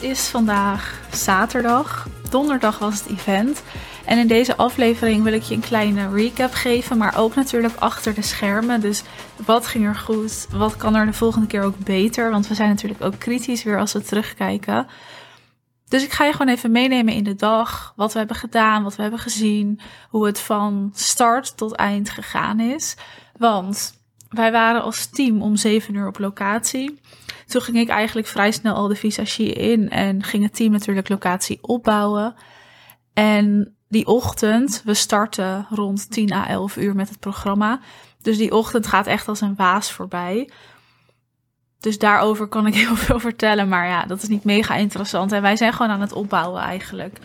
is vandaag zaterdag. Donderdag was het event. En in deze aflevering wil ik je een kleine recap geven, maar ook natuurlijk achter de schermen. Dus wat ging er goed? Wat kan er de volgende keer ook beter? Want we zijn natuurlijk ook kritisch weer als we terugkijken. Dus ik ga je gewoon even meenemen in de dag, wat we hebben gedaan, wat we hebben gezien, hoe het van start tot eind gegaan is. Want wij waren als team om 7 uur op locatie. Toen ging ik eigenlijk vrij snel al de visagie in en ging het team natuurlijk locatie opbouwen. En die ochtend, we starten rond 10 à 11 uur met het programma. Dus die ochtend gaat echt als een waas voorbij. Dus daarover kan ik heel veel vertellen. Maar ja, dat is niet mega interessant. En wij zijn gewoon aan het opbouwen eigenlijk.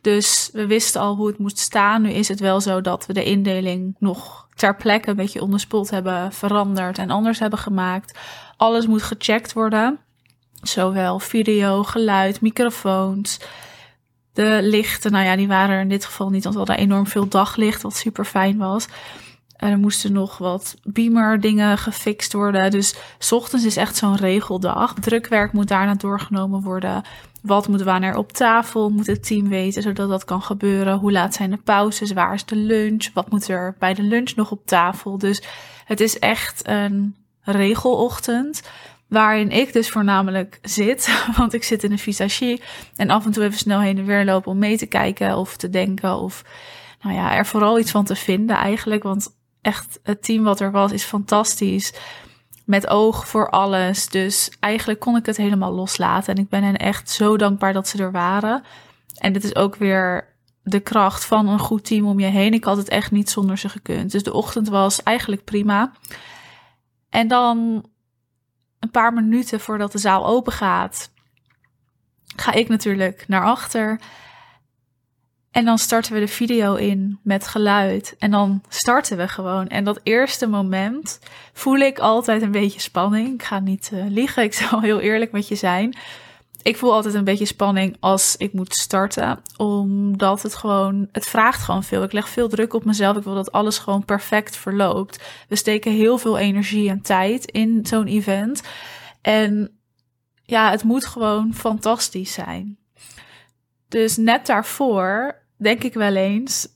Dus we wisten al hoe het moest staan. Nu is het wel zo dat we de indeling nog ter plekke een beetje onderspoeld hebben veranderd en anders hebben gemaakt. Alles moet gecheckt worden. Zowel video, geluid, microfoons. De lichten, nou ja, die waren er in dit geval niet, want we hadden enorm veel daglicht, wat super fijn was. Er moesten nog wat beamer dingen gefixt worden. Dus s ochtends is echt zo'n regeldag. Drukwerk moet daarna doorgenomen worden. Wat moet wanneer op tafel? Moet het team weten zodat dat kan gebeuren? Hoe laat zijn de pauzes? Waar is de lunch? Wat moet er bij de lunch nog op tafel? Dus het is echt een regelochtend. Waarin ik dus voornamelijk zit, want ik zit in een visagie. En af en toe even snel heen en weer lopen om mee te kijken of te denken. Of nou ja, er vooral iets van te vinden eigenlijk. Want echt, het team wat er was is fantastisch. Met oog voor alles. Dus eigenlijk kon ik het helemaal loslaten. En ik ben hen echt zo dankbaar dat ze er waren. En dit is ook weer de kracht van een goed team om je heen. Ik had het echt niet zonder ze gekund. Dus de ochtend was eigenlijk prima. En dan een paar minuten voordat de zaal open gaat, ga ik natuurlijk naar achter. En dan starten we de video in met geluid. En dan starten we gewoon. En dat eerste moment voel ik altijd een beetje spanning. Ik ga niet uh, liegen, ik zal heel eerlijk met je zijn. Ik voel altijd een beetje spanning als ik moet starten. Omdat het gewoon, het vraagt gewoon veel. Ik leg veel druk op mezelf. Ik wil dat alles gewoon perfect verloopt. We steken heel veel energie en tijd in zo'n event. En ja, het moet gewoon fantastisch zijn. Dus net daarvoor denk ik wel eens: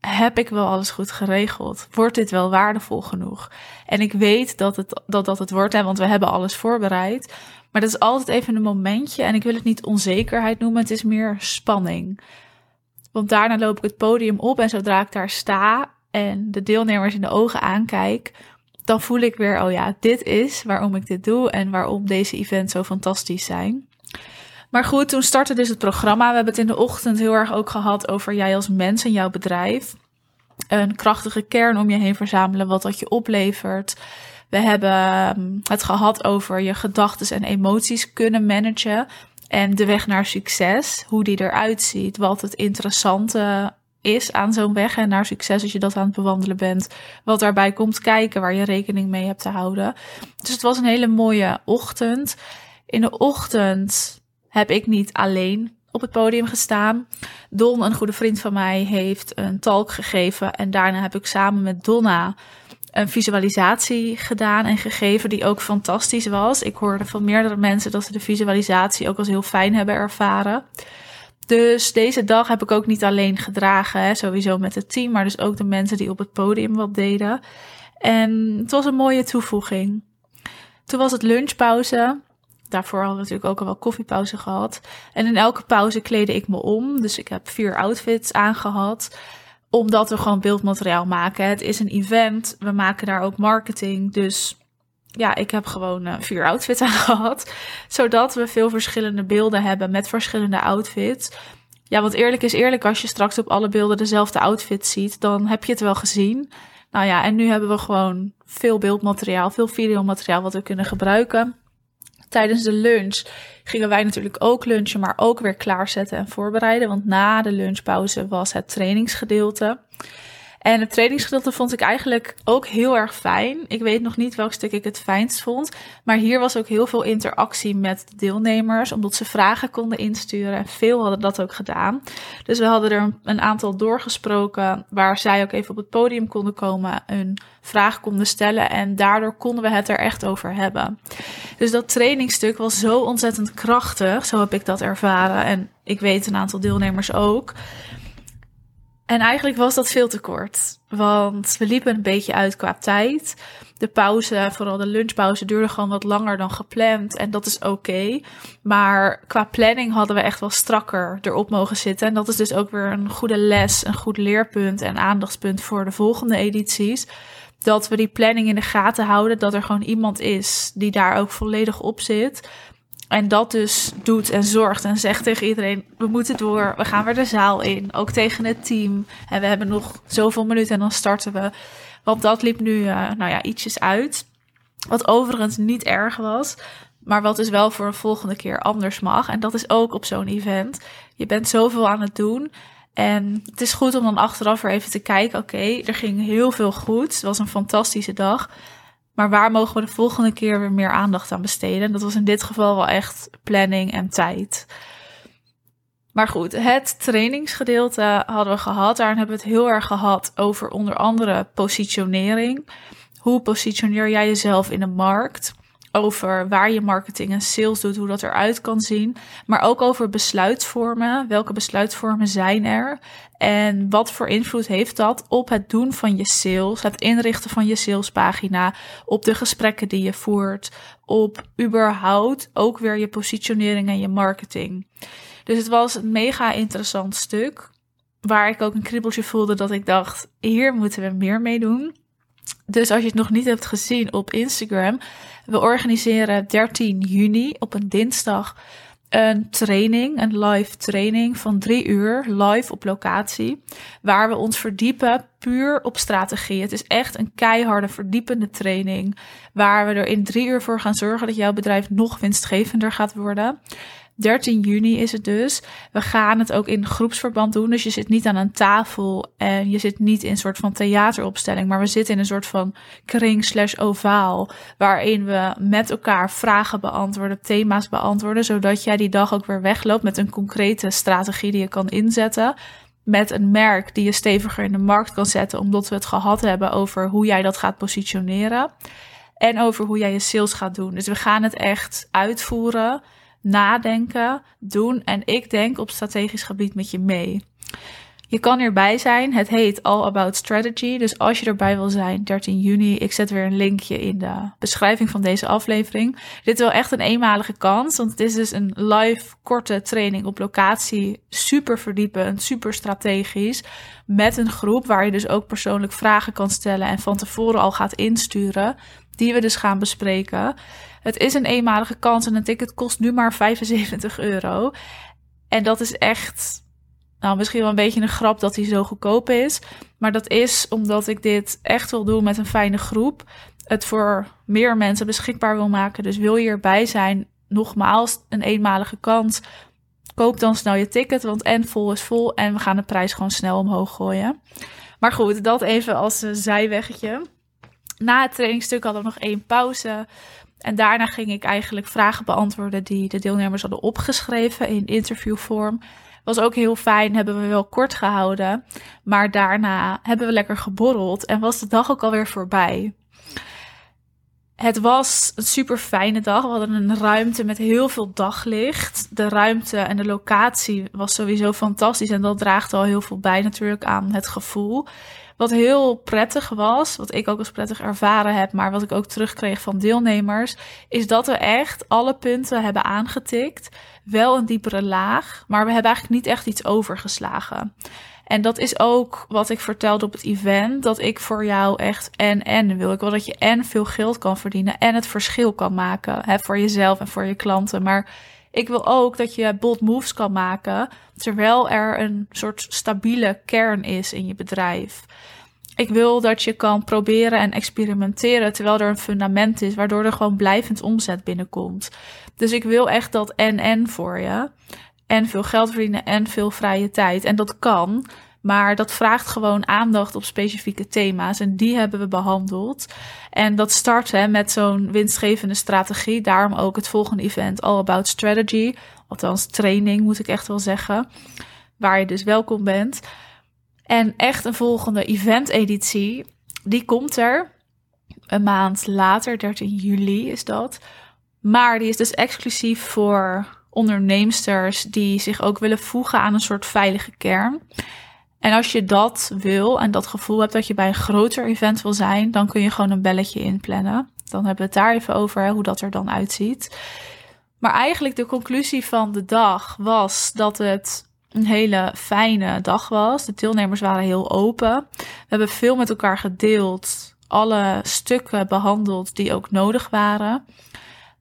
heb ik wel alles goed geregeld? Wordt dit wel waardevol genoeg? En ik weet dat het, dat, dat het wordt, hè, want we hebben alles voorbereid. Maar dat is altijd even een momentje. En ik wil het niet onzekerheid noemen, het is meer spanning. Want daarna loop ik het podium op en zodra ik daar sta en de deelnemers in de ogen aankijk, dan voel ik weer, oh ja, dit is waarom ik dit doe en waarom deze events zo fantastisch zijn. Maar goed, toen startte dus het programma. We hebben het in de ochtend heel erg ook gehad over jij als mens en jouw bedrijf. Een krachtige kern om je heen verzamelen, wat dat je oplevert. We hebben ehm, het gehad over je gedachten en emoties kunnen managen. En de weg naar succes, hoe die eruit ziet, wat het interessante is aan zo'n weg en naar succes als je dat aan het bewandelen bent. Wat daarbij komt kijken, waar je rekening mee hebt te houden. Dus het was een hele mooie ochtend. In de ochtend heb ik niet alleen op het podium gestaan. Don, een goede vriend van mij, heeft een talk gegeven. En daarna heb ik samen met Donna een visualisatie gedaan en gegeven die ook fantastisch was. Ik hoorde van meerdere mensen dat ze de visualisatie ook als heel fijn hebben ervaren. Dus deze dag heb ik ook niet alleen gedragen, sowieso met het team, maar dus ook de mensen die op het podium wat deden. En het was een mooie toevoeging. Toen was het lunchpauze. Daarvoor hadden we natuurlijk ook al wel koffiepauze gehad. En in elke pauze kleedde ik me om. Dus ik heb vier outfits aangehad. Omdat we gewoon beeldmateriaal maken. Het is een event. We maken daar ook marketing. Dus ja, ik heb gewoon uh, vier outfits aangehad. Zodat we veel verschillende beelden hebben met verschillende outfits. Ja, want eerlijk is eerlijk, als je straks op alle beelden dezelfde outfit ziet, dan heb je het wel gezien. Nou ja, en nu hebben we gewoon veel beeldmateriaal, veel videomateriaal wat we kunnen gebruiken tijdens de lunch gingen wij natuurlijk ook lunchen, maar ook weer klaarzetten en voorbereiden. Want na de lunchpauze was het trainingsgedeelte. En het trainingsgedeelte vond ik eigenlijk ook heel erg fijn. Ik weet nog niet welk stuk ik het fijnst vond. Maar hier was ook heel veel interactie met de deelnemers. Omdat ze vragen konden insturen. En veel hadden dat ook gedaan. Dus we hadden er een aantal doorgesproken. Waar zij ook even op het podium konden komen. Een vraag konden stellen. En daardoor konden we het er echt over hebben. Dus dat trainingsstuk was zo ontzettend krachtig. Zo heb ik dat ervaren. En ik weet een aantal deelnemers ook. En eigenlijk was dat veel te kort. Want we liepen een beetje uit qua tijd. De pauze, vooral de lunchpauze, duurde gewoon wat langer dan gepland. En dat is oké. Maar qua planning hadden we echt wel strakker erop mogen zitten. En dat is dus ook weer een goede les, een goed leerpunt en aandachtspunt voor de volgende edities. Dat we die planning in de gaten houden. Dat er gewoon iemand is die daar ook volledig op zit. En dat dus doet en zorgt en zegt tegen iedereen: we moeten door, we gaan weer de zaal in. Ook tegen het team. En we hebben nog zoveel minuten en dan starten we. Want dat liep nu, uh, nou ja, ietsjes uit. Wat overigens niet erg was, maar wat dus wel voor een volgende keer anders mag. En dat is ook op zo'n event. Je bent zoveel aan het doen. En het is goed om dan achteraf weer even te kijken: oké, er ging heel veel goed. Het was een fantastische dag. Maar waar mogen we de volgende keer weer meer aandacht aan besteden? Dat was in dit geval wel echt planning en tijd. Maar goed, het trainingsgedeelte hadden we gehad. Daarin hebben we het heel erg gehad over onder andere positionering. Hoe positioneer jij jezelf in de markt? Over waar je marketing en sales doet, hoe dat eruit kan zien. Maar ook over besluitvormen. Welke besluitvormen zijn er? En wat voor invloed heeft dat op het doen van je sales, het inrichten van je salespagina, op de gesprekken die je voert, op überhaupt ook weer je positionering en je marketing. Dus het was een mega interessant stuk, waar ik ook een kriebeltje voelde dat ik dacht, hier moeten we meer mee doen. Dus als je het nog niet hebt gezien op Instagram, we organiseren 13 juni op een dinsdag een training, een live training van drie uur, live op locatie, waar we ons verdiepen puur op strategie. Het is echt een keiharde, verdiepende training, waar we er in drie uur voor gaan zorgen dat jouw bedrijf nog winstgevender gaat worden. 13 juni is het dus. We gaan het ook in groepsverband doen. Dus je zit niet aan een tafel en je zit niet in een soort van theateropstelling. Maar we zitten in een soort van kring slash ovaal. Waarin we met elkaar vragen beantwoorden, thema's beantwoorden. Zodat jij die dag ook weer wegloopt met een concrete strategie die je kan inzetten. Met een merk die je steviger in de markt kan zetten. Omdat we het gehad hebben over hoe jij dat gaat positioneren. En over hoe jij je sales gaat doen. Dus we gaan het echt uitvoeren nadenken, doen en ik denk op strategisch gebied met je mee. Je kan erbij zijn. Het heet All About Strategy. Dus als je erbij wil zijn, 13 juni. Ik zet weer een linkje in de beschrijving van deze aflevering. Dit is wel echt een eenmalige kans. Want het is dus een live korte training op locatie. Super verdiepend, super strategisch. Met een groep waar je dus ook persoonlijk vragen kan stellen. En van tevoren al gaat insturen. Die we dus gaan bespreken. Het is een eenmalige kans en een ticket kost nu maar 75 euro. En dat is echt, nou misschien wel een beetje een grap dat hij zo goedkoop is. Maar dat is omdat ik dit echt wil doen met een fijne groep. Het voor meer mensen beschikbaar wil maken. Dus wil je erbij zijn, nogmaals, een eenmalige kans. Koop dan snel je ticket, want en vol is vol en we gaan de prijs gewoon snel omhoog gooien. Maar goed, dat even als zijweggetje. Na het trainingstuk hadden we nog één pauze. En daarna ging ik eigenlijk vragen beantwoorden die de deelnemers hadden opgeschreven in interviewvorm. Was ook heel fijn, hebben we wel kort gehouden. Maar daarna hebben we lekker geborreld en was de dag ook alweer voorbij. Het was een super fijne dag. We hadden een ruimte met heel veel daglicht. De ruimte en de locatie was sowieso fantastisch. En dat draagt al heel veel bij natuurlijk aan het gevoel. Wat heel prettig was, wat ik ook als prettig ervaren heb, maar wat ik ook terugkreeg van deelnemers, is dat we echt alle punten hebben aangetikt. Wel een diepere laag, maar we hebben eigenlijk niet echt iets overgeslagen. En dat is ook wat ik vertelde op het event. Dat ik voor jou echt en en wil. Ik wil dat je en veel geld kan verdienen en het verschil kan maken. Hè, voor jezelf en voor je klanten. Maar ik wil ook dat je bold moves kan maken. Terwijl er een soort stabiele kern is in je bedrijf. Ik wil dat je kan proberen en experimenteren terwijl er een fundament is, waardoor er gewoon blijvend omzet binnenkomt. Dus ik wil echt dat en-en voor je. En veel geld verdienen en veel vrije tijd. En dat kan Maar dat vraagt gewoon aandacht op specifieke thema's. En die hebben we behandeld. En dat start hè, met zo'n winstgevende strategie. Daarom ook het volgende event All About Strategy. Althans, training moet ik echt wel zeggen. Waar je dus welkom bent. En echt een volgende event-editie. Die komt er een maand later, 13 juli is dat. Maar die is dus exclusief voor onderneemsters die zich ook willen voegen aan een soort veilige kern. En als je dat wil en dat gevoel hebt dat je bij een groter event wil zijn, dan kun je gewoon een belletje inplannen. Dan hebben we het daar even over, hoe dat er dan uitziet. Maar eigenlijk de conclusie van de dag was dat het een hele fijne dag was. De deelnemers waren heel open. We hebben veel met elkaar gedeeld, alle stukken behandeld die ook nodig waren.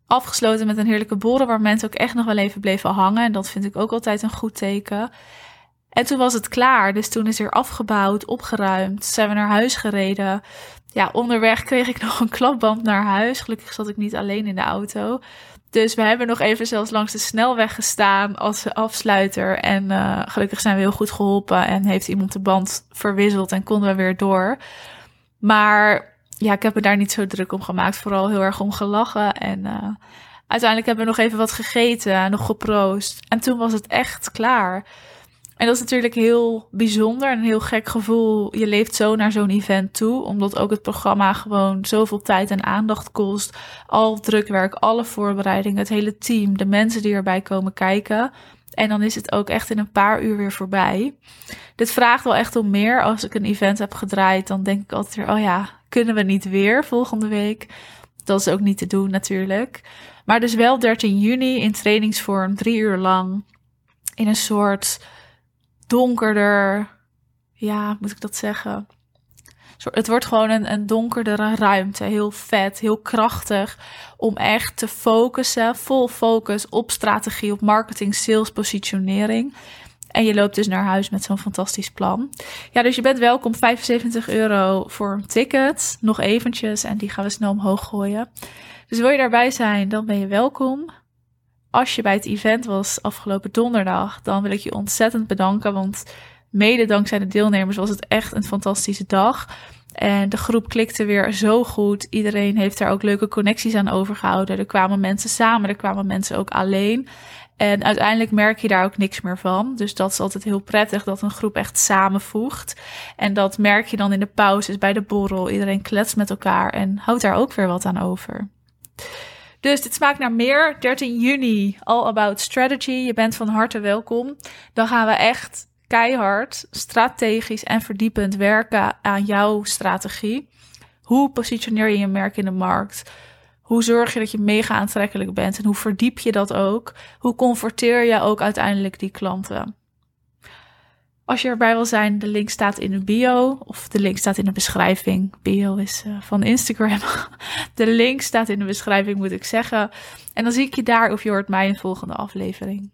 Afgesloten met een heerlijke borrel waar mensen ook echt nog wel even bleven hangen. En dat vind ik ook altijd een goed teken. En toen was het klaar. Dus toen is er afgebouwd, opgeruimd. Zijn we naar huis gereden. Ja, onderweg kreeg ik nog een klapband naar huis. Gelukkig zat ik niet alleen in de auto. Dus we hebben nog even zelfs langs de snelweg gestaan als afsluiter. En uh, gelukkig zijn we heel goed geholpen en heeft iemand de band verwisseld en konden we weer door. Maar ja, ik heb me daar niet zo druk om gemaakt. Vooral heel erg om gelachen. En uh, uiteindelijk hebben we nog even wat gegeten, nog geproost. En toen was het echt klaar. En dat is natuurlijk heel bijzonder en een heel gek gevoel. Je leeft zo naar zo'n event toe, omdat ook het programma gewoon zoveel tijd en aandacht kost. Al drukwerk, alle voorbereidingen, het hele team, de mensen die erbij komen kijken. En dan is het ook echt in een paar uur weer voorbij. Dit vraagt wel echt om meer. Als ik een event heb gedraaid, dan denk ik altijd oh ja, kunnen we niet weer volgende week? Dat is ook niet te doen natuurlijk. Maar dus wel 13 juni in trainingsvorm, drie uur lang. In een soort donkerder. Ja, moet ik dat zeggen? Het wordt gewoon een, een donkerdere ruimte. Heel vet, heel krachtig. Om echt te focussen, vol focus op strategie, op marketing, sales, positionering. En je loopt dus naar huis met zo'n fantastisch plan. Ja, dus je bent welkom. 75 euro voor een ticket. Nog eventjes. En die gaan we snel omhoog gooien. Dus wil je daarbij zijn, dan ben je welkom als je bij het event was afgelopen donderdag, dan wil ik je ontzettend bedanken. Want mede dankzij de deelnemers was het echt een fantastische dag. En de groep klikte weer zo goed. Iedereen heeft daar ook leuke connecties aan overgehouden. Er kwamen mensen samen, er kwamen mensen ook alleen. En uiteindelijk merk je daar ook niks meer van. Dus dat is altijd heel prettig dat een groep echt samenvoegt. En dat merk je dan in de pauzes bij de borrel. Iedereen kletst met elkaar en houdt daar ook weer wat aan over. Dus dit smaakt naar meer. 13 juni, All About Strategy. Je bent van harte welkom. Dan gaan we echt keihard, strategisch en verdiepend werken aan jouw strategie. Hoe positioneer je je merk in de markt? Hoe zorg je dat je mega aantrekkelijk bent? En hoe verdiep je dat ook? Hoe converteer je ook uiteindelijk die klanten? Als je erbij wil zijn, de link staat in de bio of de link staat in de beschrijving. Bio is uh, van Instagram. de link staat in de beschrijving, moet ik zeggen. En dan zie ik je daar of je hoort mij in de volgende aflevering.